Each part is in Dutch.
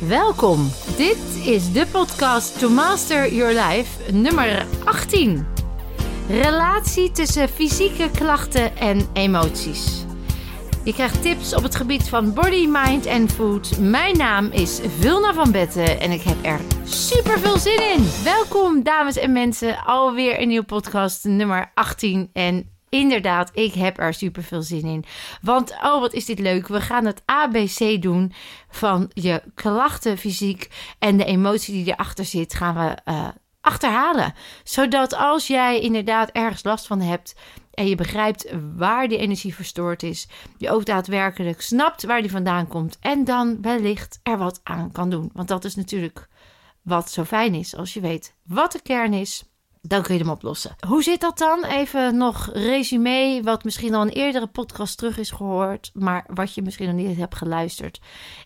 Welkom. Dit is de podcast To Master Your Life, nummer 18. Relatie tussen fysieke klachten en emoties. Je krijgt tips op het gebied van body, mind en food. Mijn naam is Vilna van Betten en ik heb er super veel zin in. Welkom dames en mensen, alweer een nieuwe podcast, nummer 18. En Inderdaad, ik heb er super veel zin in. Want, oh, wat is dit leuk. We gaan het ABC doen van je klachten fysiek en de emotie die erachter zit, gaan we uh, achterhalen. Zodat als jij inderdaad ergens last van hebt en je begrijpt waar die energie verstoord is, je ook daadwerkelijk snapt waar die vandaan komt en dan wellicht er wat aan kan doen. Want dat is natuurlijk wat zo fijn is als je weet wat de kern is dan kun je hem oplossen. Hoe zit dat dan? Even nog resume, wat misschien al een eerdere podcast terug is gehoord, maar wat je misschien nog niet hebt geluisterd.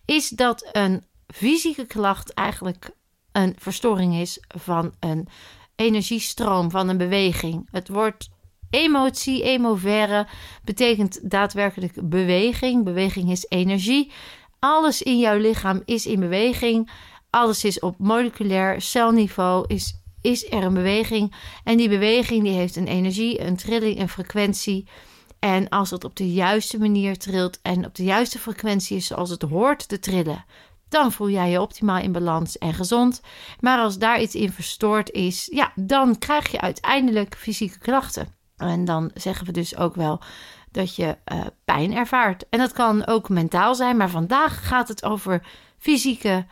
Is dat een fysieke klacht eigenlijk een verstoring is van een energiestroom, van een beweging. Het woord emotie, emovere, betekent daadwerkelijk beweging. Beweging is energie. Alles in jouw lichaam is in beweging. Alles is op moleculair celniveau, is is er een beweging. En die beweging die heeft een energie, een trilling, een frequentie. En als het op de juiste manier trilt en op de juiste frequentie is zoals het hoort te trillen, dan voel jij je optimaal in balans en gezond. Maar als daar iets in verstoord is, ja, dan krijg je uiteindelijk fysieke klachten. En dan zeggen we dus ook wel dat je uh, pijn ervaart. En dat kan ook mentaal zijn, maar vandaag gaat het over fysieke.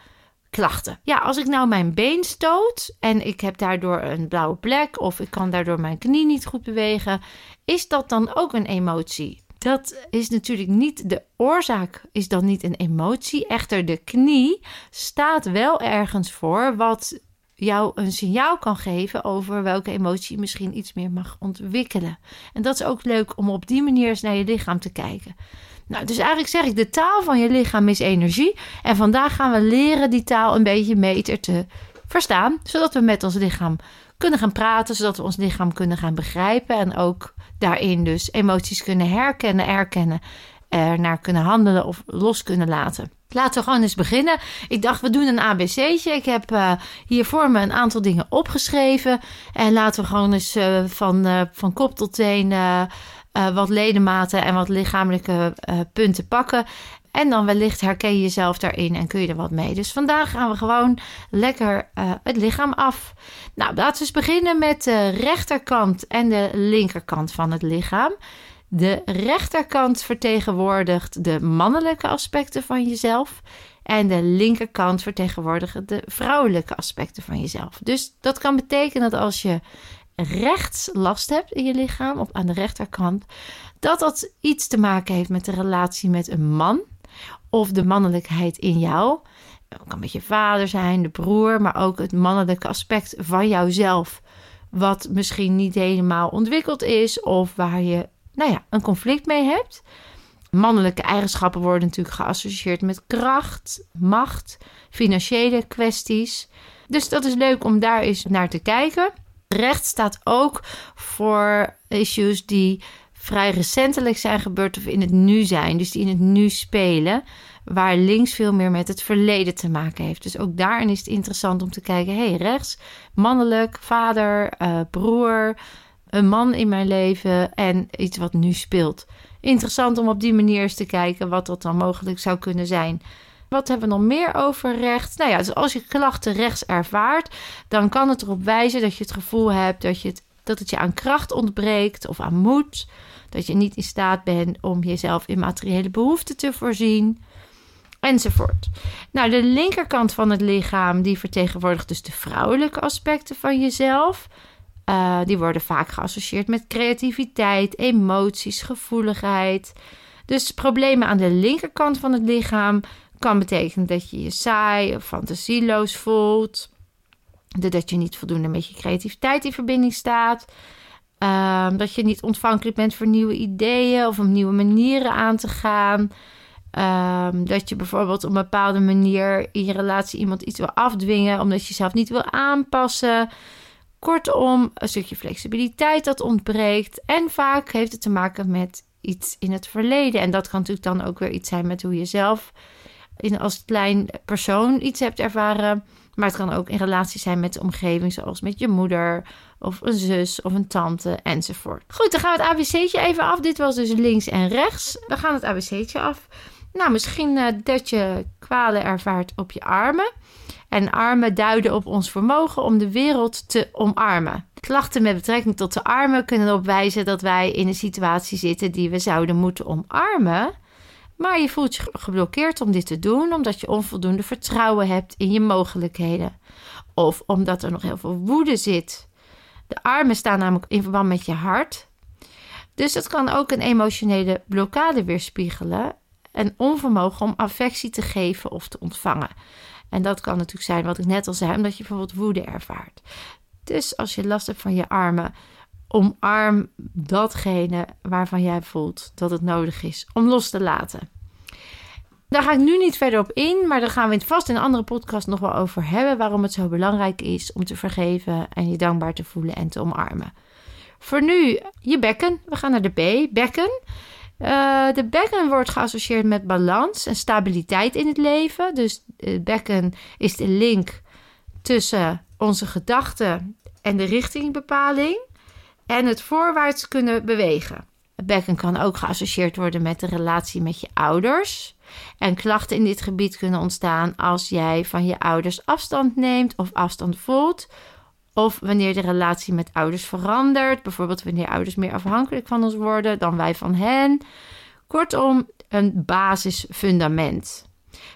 Ja, als ik nou mijn been stoot en ik heb daardoor een blauwe plek of ik kan daardoor mijn knie niet goed bewegen, is dat dan ook een emotie? Dat is natuurlijk niet de oorzaak, is dan niet een emotie. Echter, de knie staat wel ergens voor wat jou een signaal kan geven over welke emotie misschien iets meer mag ontwikkelen. En dat is ook leuk om op die manier eens naar je lichaam te kijken. Nou, dus eigenlijk zeg ik, de taal van je lichaam is energie. En vandaag gaan we leren die taal een beetje meter te verstaan. Zodat we met ons lichaam kunnen gaan praten. Zodat we ons lichaam kunnen gaan begrijpen. En ook daarin dus emoties kunnen herkennen, erkennen. Er naar kunnen handelen of los kunnen laten. Laten we gewoon eens beginnen. Ik dacht, we doen een ABC'tje. Ik heb uh, hier voor me een aantal dingen opgeschreven. En laten we gewoon eens uh, van, uh, van kop tot teen uh, wat ledematen en wat lichamelijke uh, punten pakken. En dan wellicht herken je jezelf daarin en kun je er wat mee. Dus vandaag gaan we gewoon lekker uh, het lichaam af. Nou, laten we eens beginnen met de rechterkant en de linkerkant van het lichaam. De rechterkant vertegenwoordigt de mannelijke aspecten van jezelf. En de linkerkant vertegenwoordigt de vrouwelijke aspecten van jezelf. Dus dat kan betekenen dat als je rechts last hebt in je lichaam, op aan de rechterkant, dat dat iets te maken heeft met de relatie met een man of de mannelijkheid in jou. Het kan met je vader zijn, de broer, maar ook het mannelijke aspect van jouzelf, wat misschien niet helemaal ontwikkeld is of waar je, nou ja, een conflict mee hebt. Mannelijke eigenschappen worden natuurlijk geassocieerd met kracht, macht, financiële kwesties. Dus dat is leuk om daar eens naar te kijken. Rechts staat ook voor issues die vrij recentelijk zijn gebeurd of in het nu zijn. Dus die in het nu spelen. Waar links veel meer met het verleden te maken heeft. Dus ook daarin is het interessant om te kijken. hey, rechts, mannelijk, vader, uh, broer, een man in mijn leven en iets wat nu speelt. Interessant om op die manier eens te kijken wat dat dan mogelijk zou kunnen zijn. Wat hebben we nog meer over rechts? Nou ja, dus als je klachten rechts ervaart, dan kan het erop wijzen dat je het gevoel hebt dat, je het, dat het je aan kracht ontbreekt of aan moed. Dat je niet in staat bent om jezelf in materiële behoeften te voorzien. Enzovoort. Nou, de linkerkant van het lichaam, die vertegenwoordigt dus de vrouwelijke aspecten van jezelf. Uh, die worden vaak geassocieerd met creativiteit, emoties, gevoeligheid. Dus problemen aan de linkerkant van het lichaam kan betekenen dat je je saai of fantasieloos voelt. Dat je niet voldoende met je creativiteit in verbinding staat. Um, dat je niet ontvankelijk bent voor nieuwe ideeën of om nieuwe manieren aan te gaan. Um, dat je bijvoorbeeld op een bepaalde manier in je relatie iemand iets wil afdwingen omdat je jezelf niet wil aanpassen. Kortom, een stukje flexibiliteit dat ontbreekt. En vaak heeft het te maken met iets in het verleden. En dat kan natuurlijk dan ook weer iets zijn met hoe je zelf in, als klein persoon iets hebt ervaren. Maar het kan ook in relatie zijn met de omgeving, zoals met je moeder of een zus of een tante enzovoort. Goed, dan gaan we het ABC'tje even af. Dit was dus links en rechts. We gaan het ABC'tje af. Nou, misschien uh, dat je kwalen ervaart op je armen. En armen duiden op ons vermogen om de wereld te omarmen. Klachten met betrekking tot de armen kunnen erop wijzen dat wij in een situatie zitten die we zouden moeten omarmen. Maar je voelt je geblokkeerd om dit te doen omdat je onvoldoende vertrouwen hebt in je mogelijkheden. Of omdat er nog heel veel woede zit. De armen staan namelijk in verband met je hart. Dus het kan ook een emotionele blokkade weerspiegelen. En onvermogen om affectie te geven of te ontvangen. En dat kan natuurlijk zijn wat ik net al zei, omdat je bijvoorbeeld woede ervaart. Dus als je last hebt van je armen, omarm datgene waarvan jij voelt dat het nodig is om los te laten. Daar ga ik nu niet verder op in, maar daar gaan we het vast in een andere podcast nog wel over hebben. Waarom het zo belangrijk is om te vergeven en je dankbaar te voelen en te omarmen. Voor nu je bekken. We gaan naar de B. Bekken. Uh, de bekken wordt geassocieerd met balans en stabiliteit in het leven. Dus het bekken is de link tussen onze gedachten en de richtingbepaling en het voorwaarts kunnen bewegen. Bekken kan ook geassocieerd worden met de relatie met je ouders. En klachten in dit gebied kunnen ontstaan als jij van je ouders afstand neemt of afstand voelt. Of wanneer de relatie met ouders verandert. Bijvoorbeeld wanneer ouders meer afhankelijk van ons worden dan wij van hen. Kortom, een basisfundament.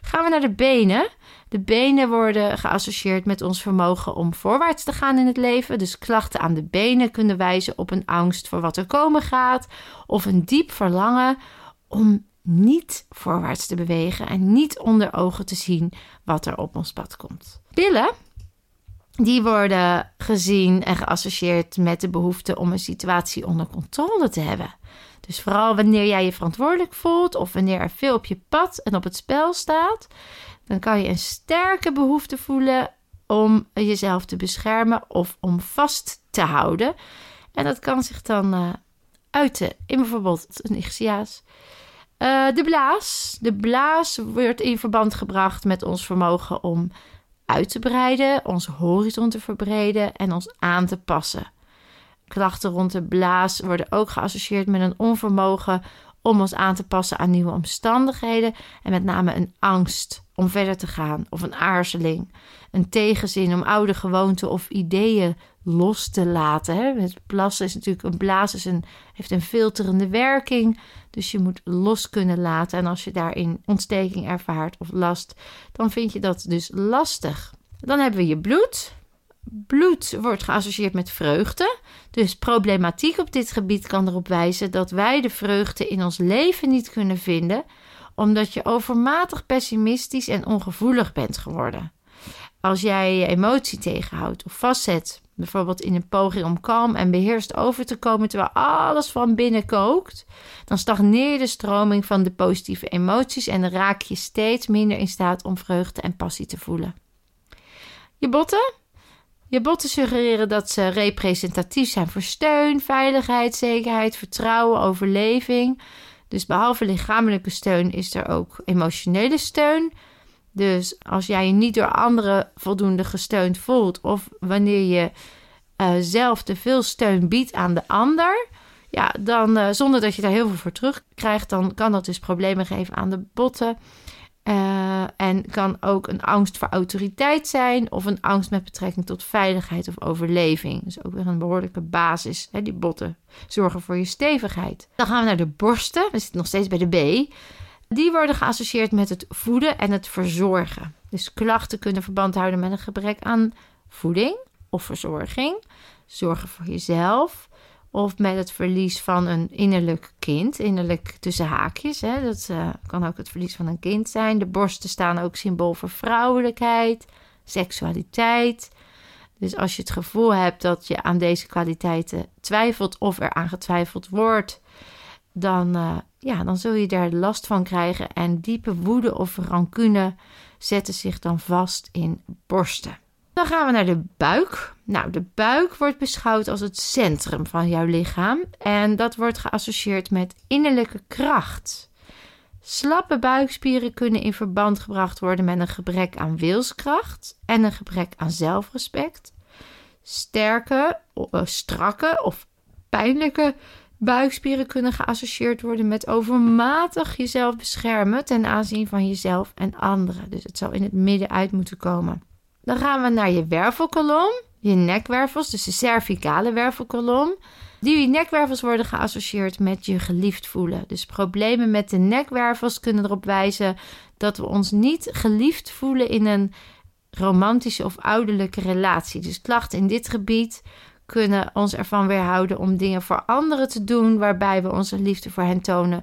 Gaan we naar de benen. De benen worden geassocieerd met ons vermogen om voorwaarts te gaan in het leven. Dus klachten aan de benen kunnen wijzen op een angst voor wat er komen gaat. Of een diep verlangen om niet voorwaarts te bewegen en niet onder ogen te zien wat er op ons pad komt. Pillen, die worden gezien en geassocieerd met de behoefte om een situatie onder controle te hebben. Dus vooral wanneer jij je verantwoordelijk voelt of wanneer er veel op je pad en op het spel staat, dan kan je een sterke behoefte voelen om jezelf te beschermen of om vast te houden. En dat kan zich dan uh, uiten in bijvoorbeeld een ichthyaas. Uh, de blaas. De blaas wordt in verband gebracht met ons vermogen om uit te breiden, onze horizon te verbreden en ons aan te passen. Klachten rond de blaas worden ook geassocieerd met een onvermogen om ons aan te passen aan nieuwe omstandigheden en met name een angst om verder te gaan of een aarzeling, een tegenzin om oude gewoonten of ideeën los te laten. Hè. Het plassen is natuurlijk een blaas is een, heeft een filterende werking, dus je moet los kunnen laten. En als je daarin ontsteking ervaart of last, dan vind je dat dus lastig. Dan hebben we je bloed. Bloed wordt geassocieerd met vreugde. Dus problematiek op dit gebied kan erop wijzen dat wij de vreugde in ons leven niet kunnen vinden, omdat je overmatig pessimistisch en ongevoelig bent geworden. Als jij je emotie tegenhoudt of vastzet, bijvoorbeeld in een poging om kalm en beheerst over te komen terwijl alles van binnen kookt, dan stagneer je de stroming van de positieve emoties en raak je steeds minder in staat om vreugde en passie te voelen. Je botten? Je botten suggereren dat ze representatief zijn voor steun, veiligheid, zekerheid, vertrouwen, overleving. Dus behalve lichamelijke steun is er ook emotionele steun. Dus als jij je niet door anderen voldoende gesteund voelt, of wanneer je uh, zelf te veel steun biedt aan de ander, ja, dan uh, zonder dat je daar heel veel voor terugkrijgt, dan kan dat dus problemen geven aan de botten. Uh, en kan ook een angst voor autoriteit zijn of een angst met betrekking tot veiligheid of overleving. Dus ook weer een behoorlijke basis. Hè, die botten zorgen voor je stevigheid. Dan gaan we naar de borsten. We zitten nog steeds bij de B. Die worden geassocieerd met het voeden en het verzorgen. Dus klachten kunnen verband houden met een gebrek aan voeding of verzorging. Zorgen voor jezelf. Of met het verlies van een innerlijk kind. Innerlijk tussen haakjes. Hè. Dat uh, kan ook het verlies van een kind zijn. De borsten staan ook symbool voor vrouwelijkheid, seksualiteit. Dus als je het gevoel hebt dat je aan deze kwaliteiten twijfelt of er aan getwijfeld wordt, dan, uh, ja, dan zul je daar last van krijgen. En diepe woede of rancune zetten zich dan vast in borsten. Dan gaan we naar de buik. Nou, de buik wordt beschouwd als het centrum van jouw lichaam. En dat wordt geassocieerd met innerlijke kracht. Slappe buikspieren kunnen in verband gebracht worden met een gebrek aan wilskracht en een gebrek aan zelfrespect. Sterke, eh, strakke of pijnlijke buikspieren kunnen geassocieerd worden met overmatig jezelf beschermen ten aanzien van jezelf en anderen. Dus het zou in het midden uit moeten komen. Dan gaan we naar je wervelkolom, je nekwervels, dus de cervicale wervelkolom. Die nekwervels worden geassocieerd met je geliefd voelen. Dus problemen met de nekwervels kunnen erop wijzen dat we ons niet geliefd voelen in een romantische of ouderlijke relatie. Dus klachten in dit gebied kunnen ons ervan weerhouden om dingen voor anderen te doen waarbij we onze liefde voor hen tonen.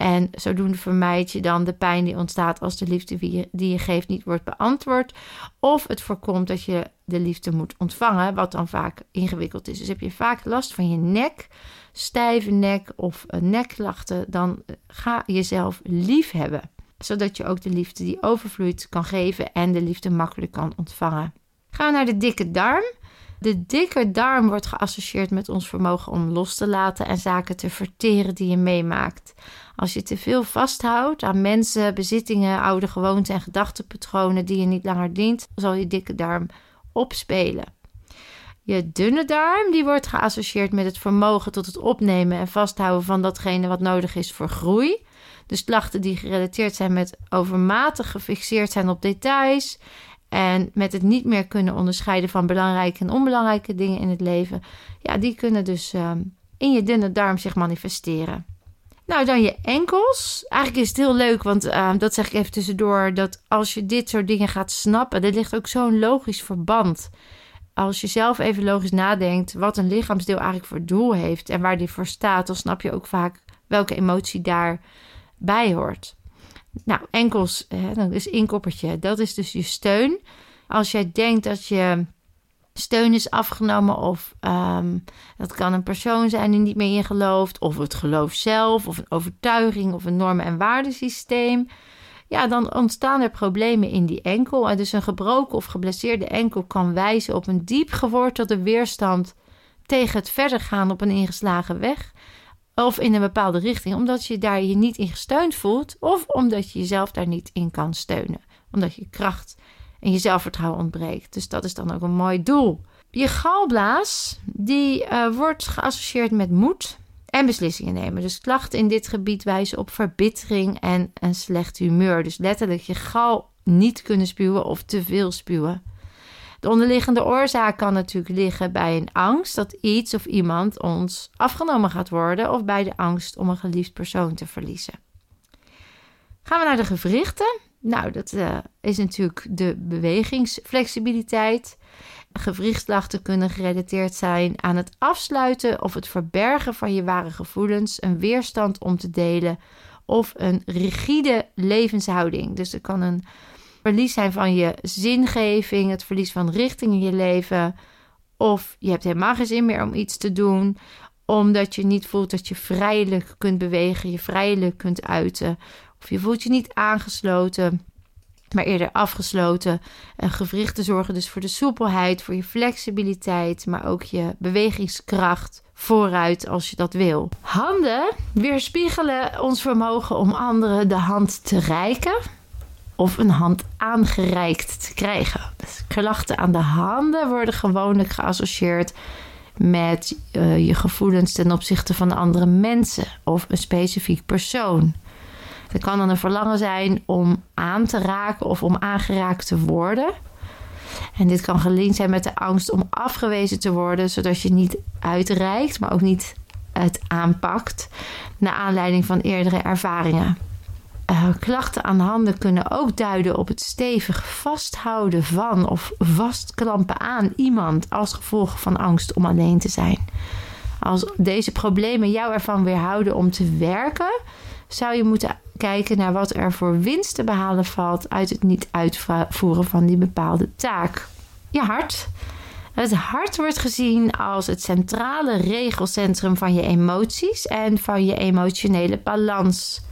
En zodoende vermijd je dan de pijn die ontstaat als de liefde die je geeft niet wordt beantwoord. Of het voorkomt dat je de liefde moet ontvangen, wat dan vaak ingewikkeld is. Dus heb je vaak last van je nek, stijve nek of nekklachten, dan eh, ga jezelf lief hebben. Zodat je ook de liefde die overvloeit kan geven en de liefde makkelijk kan ontvangen. Ga naar de dikke darm. De dikke darm wordt geassocieerd met ons vermogen om los te laten en zaken te verteren die je meemaakt. Als je te veel vasthoudt aan mensen, bezittingen, oude gewoonten en gedachtenpatronen die je niet langer dient, zal je dikke darm opspelen. Je dunne darm die wordt geassocieerd met het vermogen tot het opnemen en vasthouden van datgene wat nodig is voor groei. Dus klachten die gerelateerd zijn met overmatig gefixeerd zijn op details en met het niet meer kunnen onderscheiden van belangrijke en onbelangrijke dingen in het leven. Ja, die kunnen dus ehm, in je dunne darm zich manifesteren. Nou, dan je enkels. Eigenlijk is het heel leuk, want ehm, dat zeg ik even tussendoor. Dat als je dit soort dingen gaat snappen, er ligt ook zo'n logisch verband. Als je zelf even logisch nadenkt wat een lichaamsdeel eigenlijk voor doel heeft en waar die voor staat, dan snap je ook vaak welke emotie daarbij hoort. Nou, enkels, hè, dan is inkoppertje, dat is dus je steun. Als jij denkt dat je steun is afgenomen, of ehm, dat kan een persoon zijn die niet meer in gelooft, of het geloof zelf, of een overtuiging, of een normen- en waardesysteem. Ja, dan ontstaan er problemen in die enkel. En dus een gebroken of geblesseerde enkel kan wijzen op een diep gewortelde weerstand tegen het verder gaan op een ingeslagen weg of in een bepaalde richting, omdat je daar je niet in gesteund voelt, of omdat je jezelf daar niet in kan steunen, omdat je kracht en je zelfvertrouwen ontbreekt. Dus dat is dan ook een mooi doel. Je galblaas, die uh, wordt geassocieerd met moed en beslissingen nemen. Dus klachten in dit gebied wijzen op verbittering en een slecht humeur. Dus letterlijk je gal niet kunnen spuwen of te veel spuwen. De onderliggende oorzaak kan natuurlijk liggen bij een angst dat iets of iemand ons afgenomen gaat worden, of bij de angst om een geliefd persoon te verliezen. Gaan we naar de gewrichten. Nou, dat uh, is natuurlijk de bewegingsflexibiliteit. Gewrichtslachten kunnen gerelateerd zijn aan het afsluiten of het verbergen van je ware gevoelens, een weerstand om te delen of een rigide levenshouding. Dus er kan een verlies zijn van je zingeving, het verlies van richting in je leven. Of je hebt helemaal geen zin meer om iets te doen, omdat je niet voelt dat je vrijelijk kunt bewegen, je vrijelijk kunt uiten. Of je voelt je niet aangesloten, maar eerder afgesloten. En gewrichten zorgen dus voor de soepelheid, voor je flexibiliteit, maar ook je bewegingskracht vooruit als je dat wil. Handen weerspiegelen ons vermogen om anderen de hand te reiken of een hand aangereikt te krijgen. Klachten aan de handen worden gewoonlijk geassocieerd met uh, je gevoelens ten opzichte van andere mensen of een specifiek persoon. Het kan dan een verlangen zijn om aan te raken of om aangeraakt te worden. En dit kan gelinkt zijn met de angst om afgewezen te worden, zodat je niet uitreikt, maar ook niet het aanpakt, naar aanleiding van eerdere ervaringen. Uh, klachten aan handen kunnen ook duiden op het stevig vasthouden van of vastklampen aan iemand als gevolg van angst om alleen te zijn. Als deze problemen jou ervan weerhouden om te werken, zou je moeten kijken naar wat er voor winst te behalen valt uit het niet uitvoeren van die bepaalde taak. Je hart. Het hart wordt gezien als het centrale regelcentrum van je emoties en van je emotionele balans.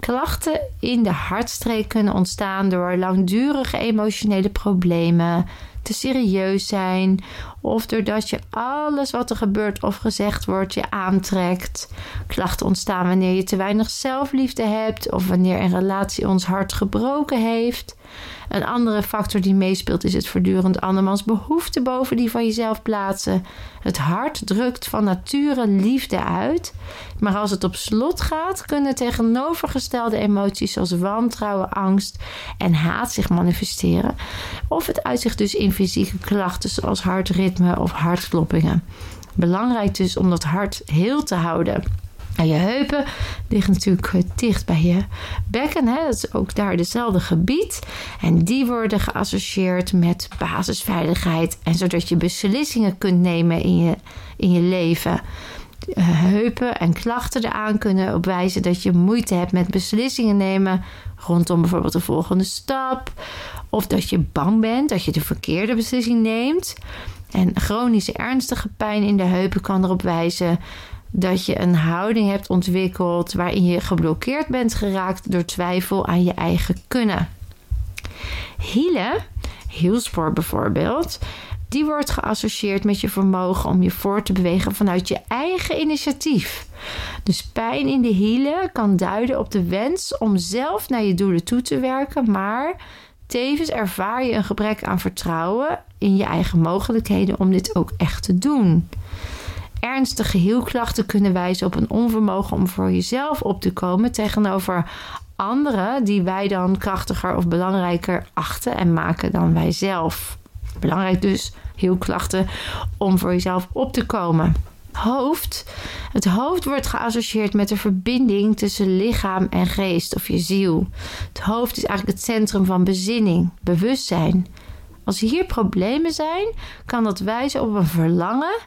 Klachten in de hartstreek kunnen ontstaan door langdurige emotionele problemen, te serieus zijn. Of doordat je alles wat er gebeurt of gezegd wordt je aantrekt. Klachten ontstaan wanneer je te weinig zelfliefde hebt of wanneer een relatie ons hart gebroken heeft. Een andere factor die meespeelt is het voortdurend andermans behoefte boven die van jezelf plaatsen. Het hart drukt van nature liefde uit, maar als het op slot gaat, kunnen tegenovergestelde emoties zoals wantrouwen, angst en haat zich manifesteren. Of het uitzicht dus in fysieke klachten zoals hartritme of hartkloppingen. Belangrijk dus om dat hart heel te houden. En je heupen liggen natuurlijk dicht bij je bekken. Hè? Dat is ook daar hetzelfde gebied. En die worden geassocieerd met basisveiligheid. En zodat je beslissingen kunt nemen in je, in je leven. Eh, heupen en klachten eraan kunnen op wijzen dat je moeite hebt met beslissingen nemen rondom bijvoorbeeld de volgende stap. Of dat je bang bent dat je de verkeerde beslissing neemt. En chronische ernstige pijn in de heupen kan erop wijzen dat je een houding hebt ontwikkeld waarin je geblokkeerd bent geraakt door twijfel aan je eigen kunnen. Hielen, hielspoor bijvoorbeeld, die wordt geassocieerd met je vermogen om je voor te bewegen vanuit je eigen initiatief. Dus pijn in de hielen kan duiden op de wens om zelf naar je doelen toe te werken, maar tevens ervaar je een gebrek aan vertrouwen in je eigen mogelijkheden om dit ook echt te doen. Ernstige hielklachten kunnen wijzen op een onvermogen om voor jezelf op te komen tegenover anderen die wij dan krachtiger of belangrijker achten en maken dan wij zelf. Belangrijk dus, hielklachten om voor jezelf op te komen. Hoofd. Het hoofd wordt geassocieerd met de verbinding tussen lichaam en geest of je ziel. Het hoofd is eigenlijk het centrum van bezinning, bewustzijn. Als hier problemen zijn, kan dat wijzen op een verlangen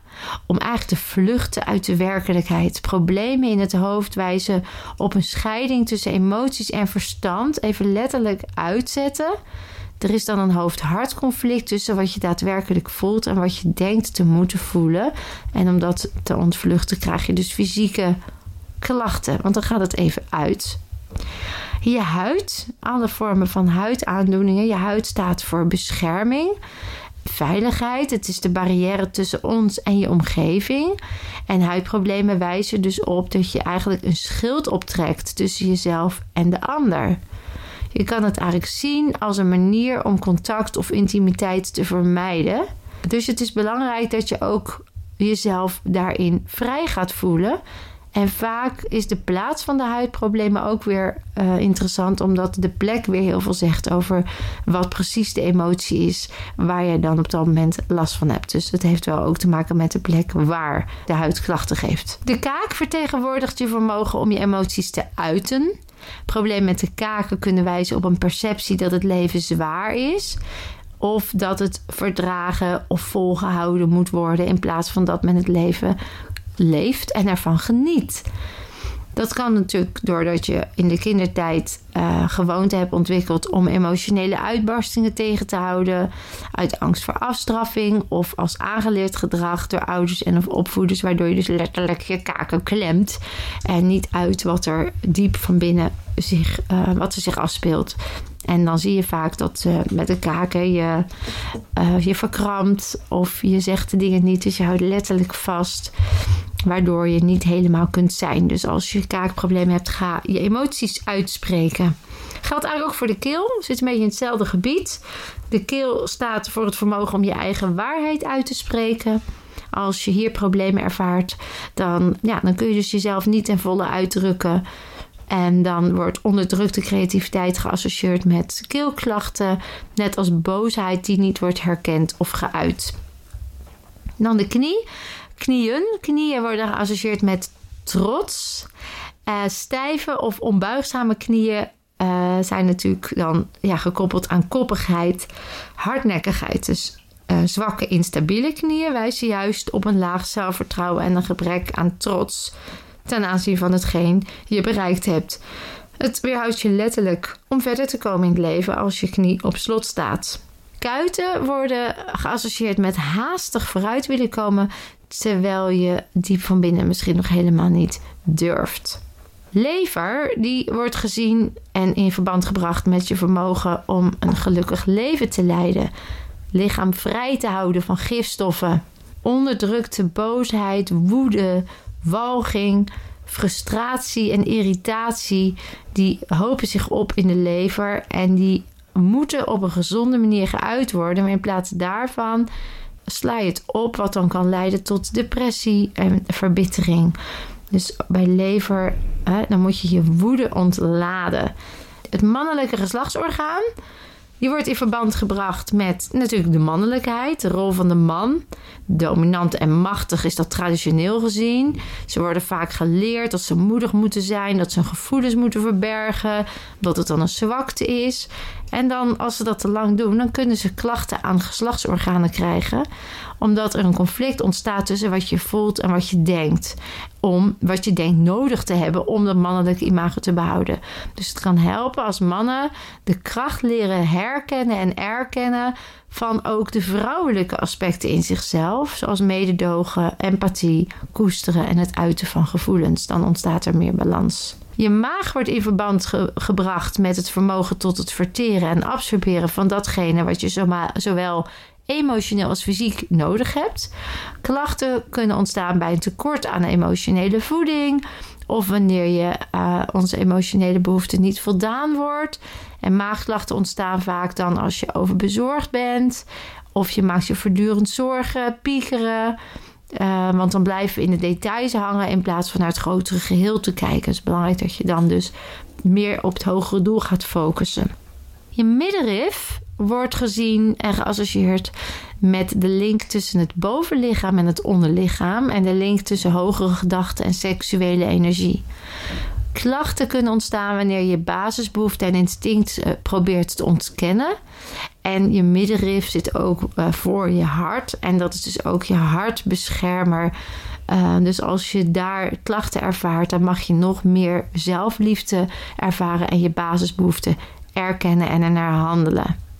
om eigenlijk te vluchten uit de werkelijkheid. Problemen in het hoofd wijzen op een scheiding tussen emoties en verstand. Even letterlijk uitzetten. Er is dan een hoofd-hart tussen wat je daadwerkelijk voelt en wat je denkt te moeten voelen. En om dat te ontvluchten krijg je dus fysieke klachten, want dan gaat het even uit. Je huid, alle vormen van huidaandoeningen. Je huid staat voor bescherming, veiligheid. Het is de barrière tussen ons en je omgeving. En huidproblemen wijzen dus op dat je eigenlijk een schild optrekt tussen jezelf en de ander. Je kan het eigenlijk zien als een manier om contact of intimiteit te vermijden. Dus het is belangrijk dat je ook jezelf daarin vrij gaat voelen. En vaak is de plaats van de huidproblemen ook weer uh, interessant, omdat de plek weer heel veel zegt over wat precies de emotie is waar je dan op dat moment last van hebt. Dus het heeft wel ook te maken met de plek waar de huid klachten geeft. De kaak vertegenwoordigt je vermogen om je emoties te uiten. Problemen met de kaken kunnen wijzen op een perceptie dat het leven zwaar is. Of dat het verdragen of volgehouden moet worden in plaats van dat men het leven leeft en ervan geniet. Dat kan natuurlijk doordat je in de kindertijd uh, gewoonte hebt ontwikkeld om emotionele uitbarstingen tegen te houden. Uit angst voor afstraffing of als aangeleerd gedrag door ouders en of opvoeders. Waardoor je dus letterlijk je kaken klemt. En niet uit wat er diep van binnen zich, uh, wat er zich afspeelt. En dan zie je vaak dat uh, met de kaken je, je verkrampt of je zegt de dingen niet. Dus je houdt letterlijk vast waardoor je niet helemaal kunt zijn. Dus als je kaakproblemen hebt, ga je emoties uitspreken. Geldt eigenlijk ook voor de keel. Zit een beetje in hetzelfde gebied. De keel staat voor het vermogen om je eigen waarheid uit te spreken. Als je hier problemen ervaart, dan, ja, dan kun je dus jezelf niet ten volle uitdrukken. En dan wordt onderdrukte creativiteit geassocieerd met keelklachten, net als boosheid die niet wordt herkend of geuit. Dan de knie. Knieën. Knieën worden geassocieerd met trots. Uh, stijve of onbuigzame knieën uh, zijn natuurlijk dan ja, gekoppeld aan koppigheid, hardnekkigheid. Dus uh, zwakke, instabiele knieën wijzen juist op een laag zelfvertrouwen en een gebrek aan trots ten aanzien van hetgeen je bereikt hebt. Het weerhoudt je letterlijk om verder te komen in het leven als je knie op slot staat. Kuiten worden geassocieerd met haastig vooruit willen komen, terwijl je diep van binnen misschien nog helemaal niet durft. Lever, die wordt gezien en in verband gebracht met je vermogen om een gelukkig leven te leiden. lichaam vrij te houden van gifstoffen. Onderdrukte boosheid, woede, walging, frustratie en irritatie, die hopen zich op in de lever en die moeten op een gezonde manier geuit worden. Maar in plaats daarvan sla je het op, wat dan kan leiden tot depressie en verbittering. Dus bij lever, hè, dan moet je je woede ontladen. Het mannelijke geslachtsorgaan die wordt in verband gebracht met natuurlijk de mannelijkheid, de rol van de man. Dominant en machtig is dat traditioneel gezien. Ze worden vaak geleerd dat ze moedig moeten zijn, dat ze hun gevoelens moeten verbergen, dat het dan een zwakte is. En dan, als ze dat te lang doen, dan kunnen ze klachten aan geslachtsorganen krijgen, omdat er een conflict ontstaat tussen wat je voelt en wat je denkt. Om wat je denkt nodig te hebben om dat mannelijke imago te behouden. Dus het kan helpen als mannen de kracht leren herkennen en erkennen van ook de vrouwelijke aspecten in zichzelf, zoals mededogen, empathie, koesteren en het uiten van gevoelens. Dan ontstaat er meer balans. Je maag wordt in verband gebracht met het vermogen tot het verteren en absorberen van datgene wat je zowel emotioneel als fysiek nodig hebt. Klachten kunnen ontstaan bij een tekort aan emotionele voeding of wanneer je uh, onze emotionele behoeften niet voldaan wordt. En maagklachten ontstaan vaak dan als je overbezorgd bent of je maakt je voortdurend zorgen, piekeren. Uh, want dan blijven we in de details hangen in plaats van naar het grotere geheel te kijken. Het is belangrijk dat je dan dus meer op het hogere doel gaat focussen. Je middenrif wordt gezien en geassocieerd met de link tussen het bovenlichaam en het onderlichaam en de link tussen hogere gedachten en seksuele energie. Klachten kunnen ontstaan wanneer je basisbehoeften en instinct uh, probeert te ontkennen. En je middenrif zit ook uh, voor je hart. En dat is dus ook je hartbeschermer. Uh, dus als je daar klachten ervaart, dan mag je nog meer zelfliefde ervaren en je basisbehoeften erkennen en ernaar handelen.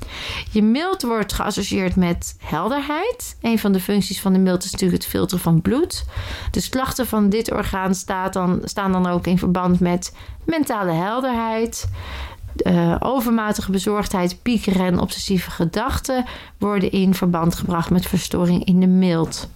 Je mild wordt geassocieerd met helderheid. Een van de functies van de mild is natuurlijk het filteren van bloed. De klachten van dit orgaan dan, staan dan ook in verband met mentale helderheid. Uh, overmatige bezorgdheid, piekeren en obsessieve gedachten worden in verband gebracht met verstoring in de mild.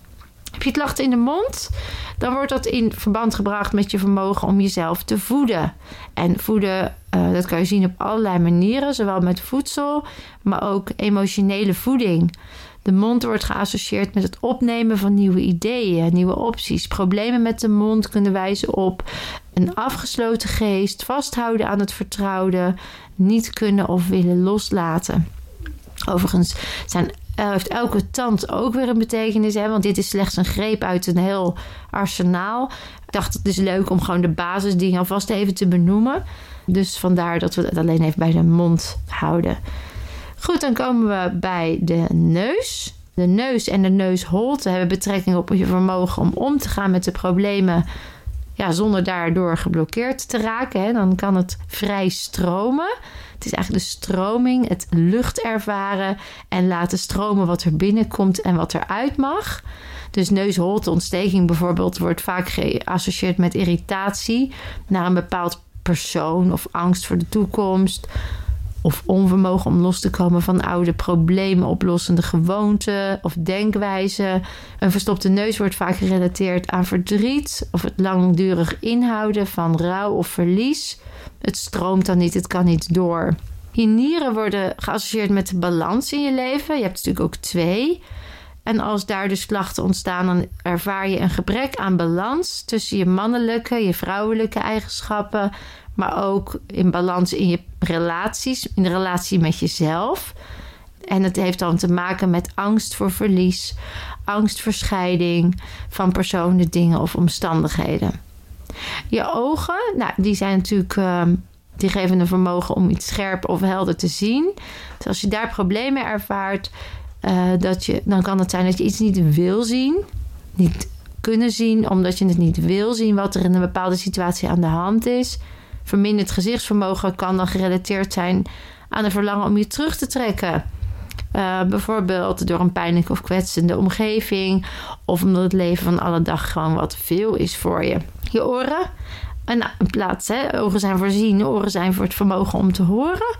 Heb je klachten in de mond? Dan wordt dat in verband gebracht met je vermogen om jezelf te voeden. En voeden, uh, dat kan je zien op allerlei manieren, zowel met voedsel, maar ook emotionele voeding. De mond wordt geassocieerd met het opnemen van nieuwe ideeën, nieuwe opties. Problemen met de mond kunnen wijzen op een afgesloten geest, vasthouden aan het vertrouwde, niet kunnen of willen loslaten. Overigens zijn uh, heeft elke tand ook weer een betekenis. Hè? Want dit is slechts een greep uit een heel arsenaal. Ik dacht, het is leuk om gewoon de basisdingen alvast even te benoemen. Dus vandaar dat we het alleen even bij de mond houden. Goed, dan komen we bij de neus. De neus en de neusholte hebben betrekking op je vermogen om om te gaan met de problemen. Ja, zonder daardoor geblokkeerd te raken. Hè. Dan kan het vrij stromen. Het is eigenlijk de stroming, het lucht ervaren en laten stromen wat er binnenkomt en wat eruit mag. Dus neusholteontsteking bijvoorbeeld wordt vaak geassocieerd met irritatie naar een bepaald persoon of angst voor de toekomst. Of onvermogen om los te komen van oude problemen oplossende gewoonten of denkwijzen. Een verstopte neus wordt vaak gerelateerd aan verdriet of het langdurig inhouden van rouw of verlies. Het stroomt dan niet, het kan niet door. Je nieren worden geassocieerd met de balans in je leven. Je hebt natuurlijk ook twee. En als daar dus klachten ontstaan, dan ervaar je een gebrek aan balans tussen je mannelijke, je vrouwelijke eigenschappen, maar ook in balans in je relaties, in de relatie met jezelf. En het heeft dan te maken met angst voor verlies, angst voor scheiding van personen, dingen of omstandigheden. Je ogen, nou, die zijn natuurlijk. Uh, die geven een vermogen om iets scherp of helder te zien. Dus als je daar problemen ervaart, uh, dat je, dan kan het zijn dat je iets niet wil zien. Niet kunnen zien, omdat je het niet wil zien wat er in een bepaalde situatie aan de hand is. Verminderd gezichtsvermogen kan dan gerelateerd zijn aan een verlangen om je terug te trekken. Uh, bijvoorbeeld door een pijnlijke of kwetsende omgeving. Of omdat het leven van alle dag gewoon wat veel is voor je. Je oren. En een plaats, hè? ogen zijn voor zien, oren zijn voor het vermogen om te horen.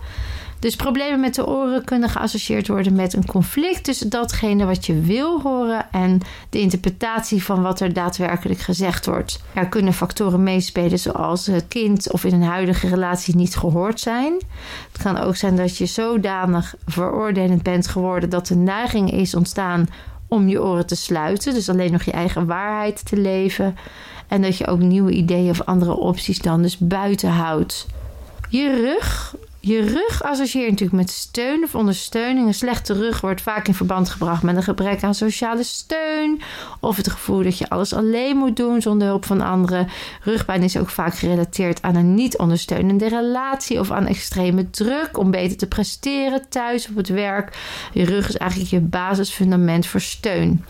Dus problemen met de oren kunnen geassocieerd worden met een conflict tussen datgene wat je wil horen en de interpretatie van wat er daadwerkelijk gezegd wordt. Er kunnen factoren meespelen zoals het kind of in een huidige relatie niet gehoord zijn. Het kan ook zijn dat je zodanig veroordelend bent geworden dat de neiging is ontstaan om je oren te sluiten, dus alleen nog je eigen waarheid te leven. En dat je ook nieuwe ideeën of andere opties dan dus buiten houdt. Je rug je rug associeert natuurlijk met steun of ondersteuning. Een slechte rug wordt vaak in verband gebracht met een gebrek aan sociale steun. Of het gevoel dat je alles alleen moet doen zonder hulp van anderen. Rugpijn is ook vaak gerelateerd aan een niet ondersteunende relatie of aan extreme druk om beter te presteren thuis op het werk. Je rug is eigenlijk je basisfundament voor steun.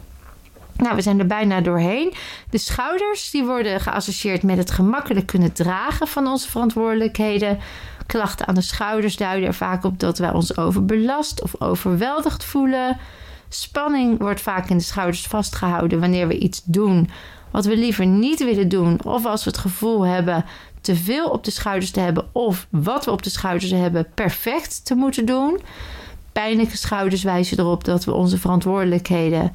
Nou, we zijn er bijna doorheen. De schouders die worden geassocieerd met het gemakkelijk kunnen dragen van onze verantwoordelijkheden. Klachten aan de schouders duiden er vaak op dat wij ons overbelast of overweldigd voelen. Spanning wordt vaak in de schouders vastgehouden wanneer we iets doen wat we liever niet willen doen, of als we het gevoel hebben te veel op de schouders te hebben, of wat we op de schouders hebben perfect te moeten doen. Pijnlijke schouders wijzen erop dat we onze verantwoordelijkheden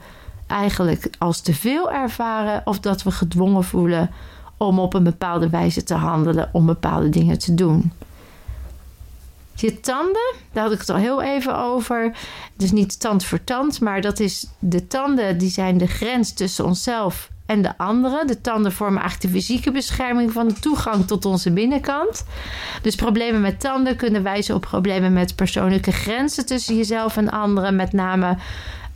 eigenlijk als te veel ervaren, of dat we gedwongen voelen om op een bepaalde wijze te handelen, om bepaalde dingen te doen. Je tanden, daar had ik het al heel even over. Dus niet tand voor tand, maar dat is de tanden die zijn de grens tussen onszelf en de anderen. De tanden vormen eigenlijk de fysieke bescherming van de toegang tot onze binnenkant. Dus problemen met tanden kunnen wijzen op problemen met persoonlijke grenzen tussen jezelf en anderen. Met name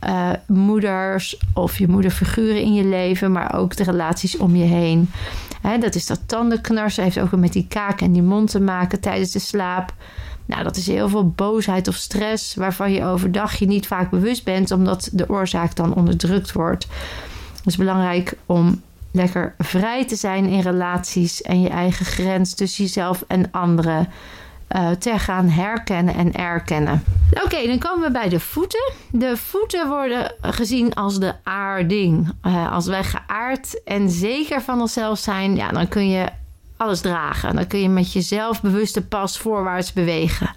uh, moeders of je moederfiguren in je leven, maar ook de relaties om je heen. dat is dat tandenknarsen, heeft ook met die kaak en die mond te maken tijdens de slaap. Nou, dat is heel veel boosheid of stress waarvan je overdag je niet vaak bewust bent, omdat de oorzaak dan onderdrukt wordt. Het is belangrijk om lekker vrij te zijn in relaties en je eigen grens tussen jezelf en anderen uh, te gaan herkennen en erkennen. Oké, dan komen we bij de voeten. De voeten worden gezien als de aarding. Uh, als wij geaard en zeker van onszelf zijn, ja, dan kun je alles dragen. Dan kun je met je zelfbewuste pas voorwaarts bewegen.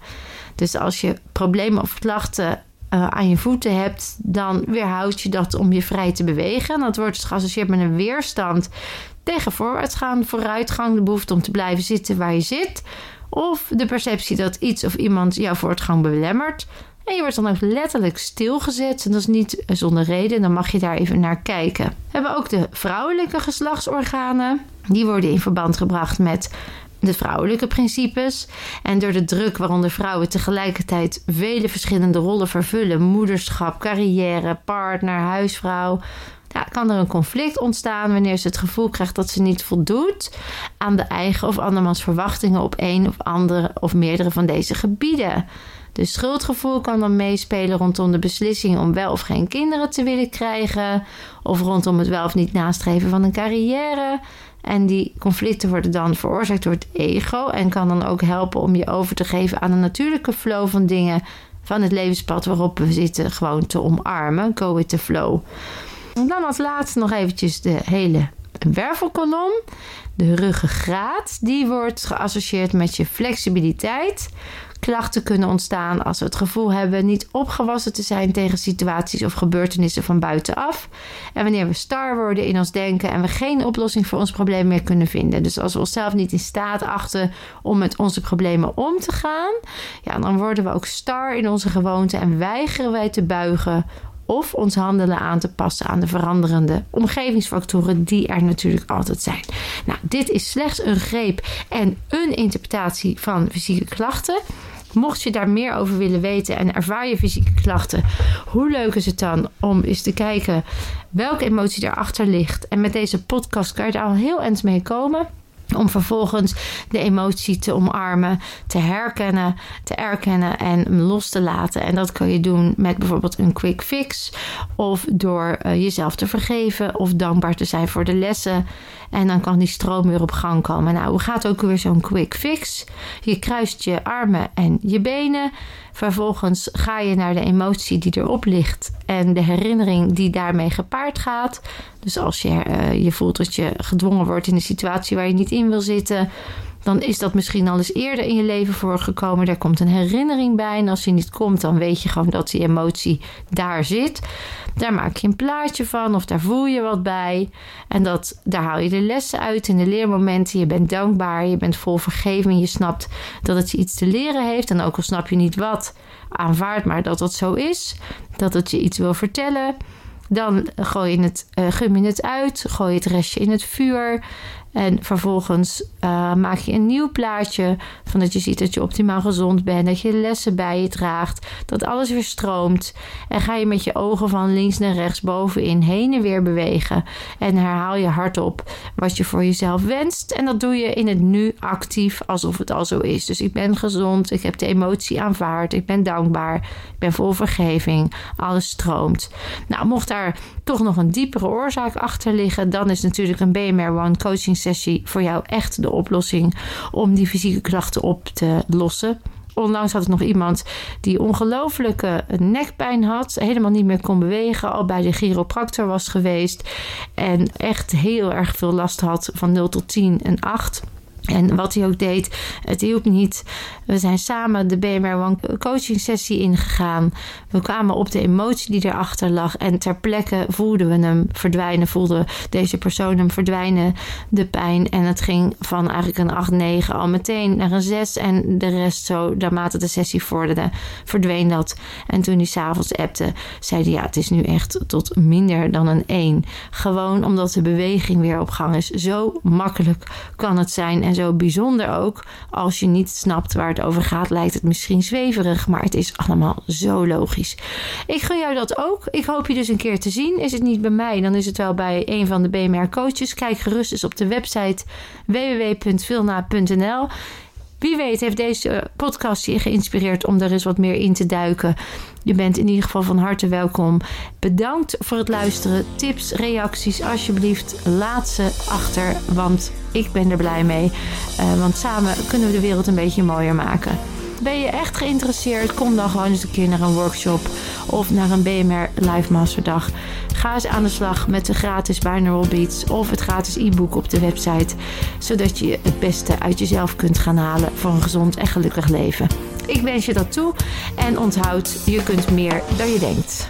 Dus als je problemen of klachten uh, aan je voeten hebt, dan weerhoud je dat om je vrij te bewegen. dat wordt dus geassocieerd met een weerstand tegen voorwaartsgaan, vooruitgang, de behoefte om te blijven zitten waar je zit. Of de perceptie dat iets of iemand jouw voortgang belemmert. En je wordt dan ook letterlijk stilgezet. En dat is niet zonder reden. Dan mag je daar even naar kijken. We hebben ook de vrouwelijke geslachtsorganen. Die worden in verband gebracht met de vrouwelijke principes. En door de druk waaronder vrouwen tegelijkertijd vele verschillende rollen vervullen: moederschap, carrière, partner, huisvrouw. Ja, kan er een conflict ontstaan wanneer ze het gevoel krijgt dat ze niet voldoet aan de eigen of andermans verwachtingen op een of andere of meerdere van deze gebieden. De schuldgevoel kan dan meespelen rondom de beslissing om wel of geen kinderen te willen krijgen, of rondom het wel of niet nastreven van een carrière. En die conflicten worden dan veroorzaakt door het ego en kan dan ook helpen om je over te geven aan een natuurlijke flow van dingen van het levenspad waarop we zitten gewoon te omarmen. Go with the flow. En dan als laatste nog eventjes de hele wervelkolom. De ruggengraat, die wordt geassocieerd met je flexibiliteit. Klachten kunnen ontstaan als we het gevoel hebben niet opgewassen te zijn tegen situaties of gebeurtenissen van buitenaf. En wanneer we star worden in ons denken en we geen oplossing voor ons probleem meer kunnen vinden. Dus als we onszelf niet in staat achten om met onze problemen om te gaan, ja, dan worden we ook star in onze gewoonten en weigeren wij te buigen of ons handelen aan te passen aan de veranderende omgevingsfactoren die er natuurlijk altijd zijn. Nou, dit is slechts een greep en een interpretatie van fysieke klachten. Mocht je daar meer over willen weten en ervaar je fysieke klachten, hoe leuk is het dan om eens te kijken welke emotie daarachter ligt? En met deze podcast kan je daar al heel eind mee komen. Om vervolgens de emotie te omarmen, te herkennen, te erkennen en los te laten. En dat kan je doen met bijvoorbeeld een quick fix. Of door uh, jezelf te vergeven of dankbaar te zijn voor de lessen. En dan kan die stroom weer op gang komen. Nou, hoe gaat ook weer zo'n quick fix? Je kruist je armen en je benen. Vervolgens ga je naar de emotie die erop ligt en de herinnering die daarmee gepaard gaat. Dus als je uh, je voelt dat je gedwongen wordt in een situatie waar je niet in wil zitten, dan is dat misschien al eens eerder in je leven voorgekomen. Daar komt een herinnering bij. En als die niet komt, dan weet je gewoon dat die emotie daar zit. Daar maak je een plaatje van of daar voel je wat bij. En dat, daar haal je de lessen uit in de leermomenten. Je bent dankbaar, je bent vol vergeving. Je snapt dat het je iets te leren heeft. En ook al snap je niet wat, aanvaard maar dat dat zo is. Dat het je iets wil vertellen. Dan gooi je het, uh, gum je het uit, gooi je het restje in het vuur. En vervolgens uh, maak je een nieuw plaatje van dat je ziet dat je optimaal gezond bent, dat je lessen bij je draagt, dat alles weer stroomt. En ga je met je ogen van links naar rechts bovenin heen en weer bewegen. En herhaal je hardop wat je voor jezelf wenst. En dat doe je in het nu actief alsof het al zo is. Dus ik ben gezond, ik heb de emotie aanvaard, ik ben dankbaar, ik ben vol vergeving, alles stroomt. Nou, mocht daar toch nog een diepere oorzaak achter liggen, dan is natuurlijk een BMR One coaching sessie voor jou echt de oplossing om die fysieke klachten op te lossen. Onlangs had ik nog iemand die ongelooflijke nekpijn had, helemaal niet meer kon bewegen, al bij de chiropractor was geweest en echt heel erg veel last had van 0 tot 10 en 8. En wat hij ook deed, het hielp niet. We zijn samen de BMR One coaching sessie ingegaan. We kwamen op de emotie die erachter lag. En ter plekke voelden we hem verdwijnen. Voelde deze persoon hem verdwijnen, de pijn. En het ging van eigenlijk een 8, 9 al meteen naar een 6. En de rest zo, naarmate de sessie vorderde, verdween dat. En toen hij s'avonds appte, zei hij ja, het is nu echt tot minder dan een 1. Gewoon omdat de beweging weer op gang is. Zo makkelijk kan het zijn. En zo bijzonder ook. Als je niet snapt waar het over gaat, lijkt het misschien zweverig, maar het is allemaal zo logisch. Ik gun jou dat ook. Ik hoop je dus een keer te zien. Is het niet bij mij, dan is het wel bij een van de BMR coaches. Kijk gerust eens op de website www.vilna.nl. Wie weet heeft deze podcast je geïnspireerd om er eens wat meer in te duiken. Je bent in ieder geval van harte welkom. Bedankt voor het luisteren. Tips, reacties, alsjeblieft, laat ze achter. Want ik ben er blij mee. Uh, want samen kunnen we de wereld een beetje mooier maken. Ben je echt geïnteresseerd? Kom dan gewoon eens een keer naar een workshop of naar een BMR Live Masterdag. Ga eens aan de slag met de gratis binaural beats of het gratis e-book op de website, zodat je het beste uit jezelf kunt gaan halen voor een gezond en gelukkig leven. Ik wens je dat toe en onthoud, je kunt meer dan je denkt.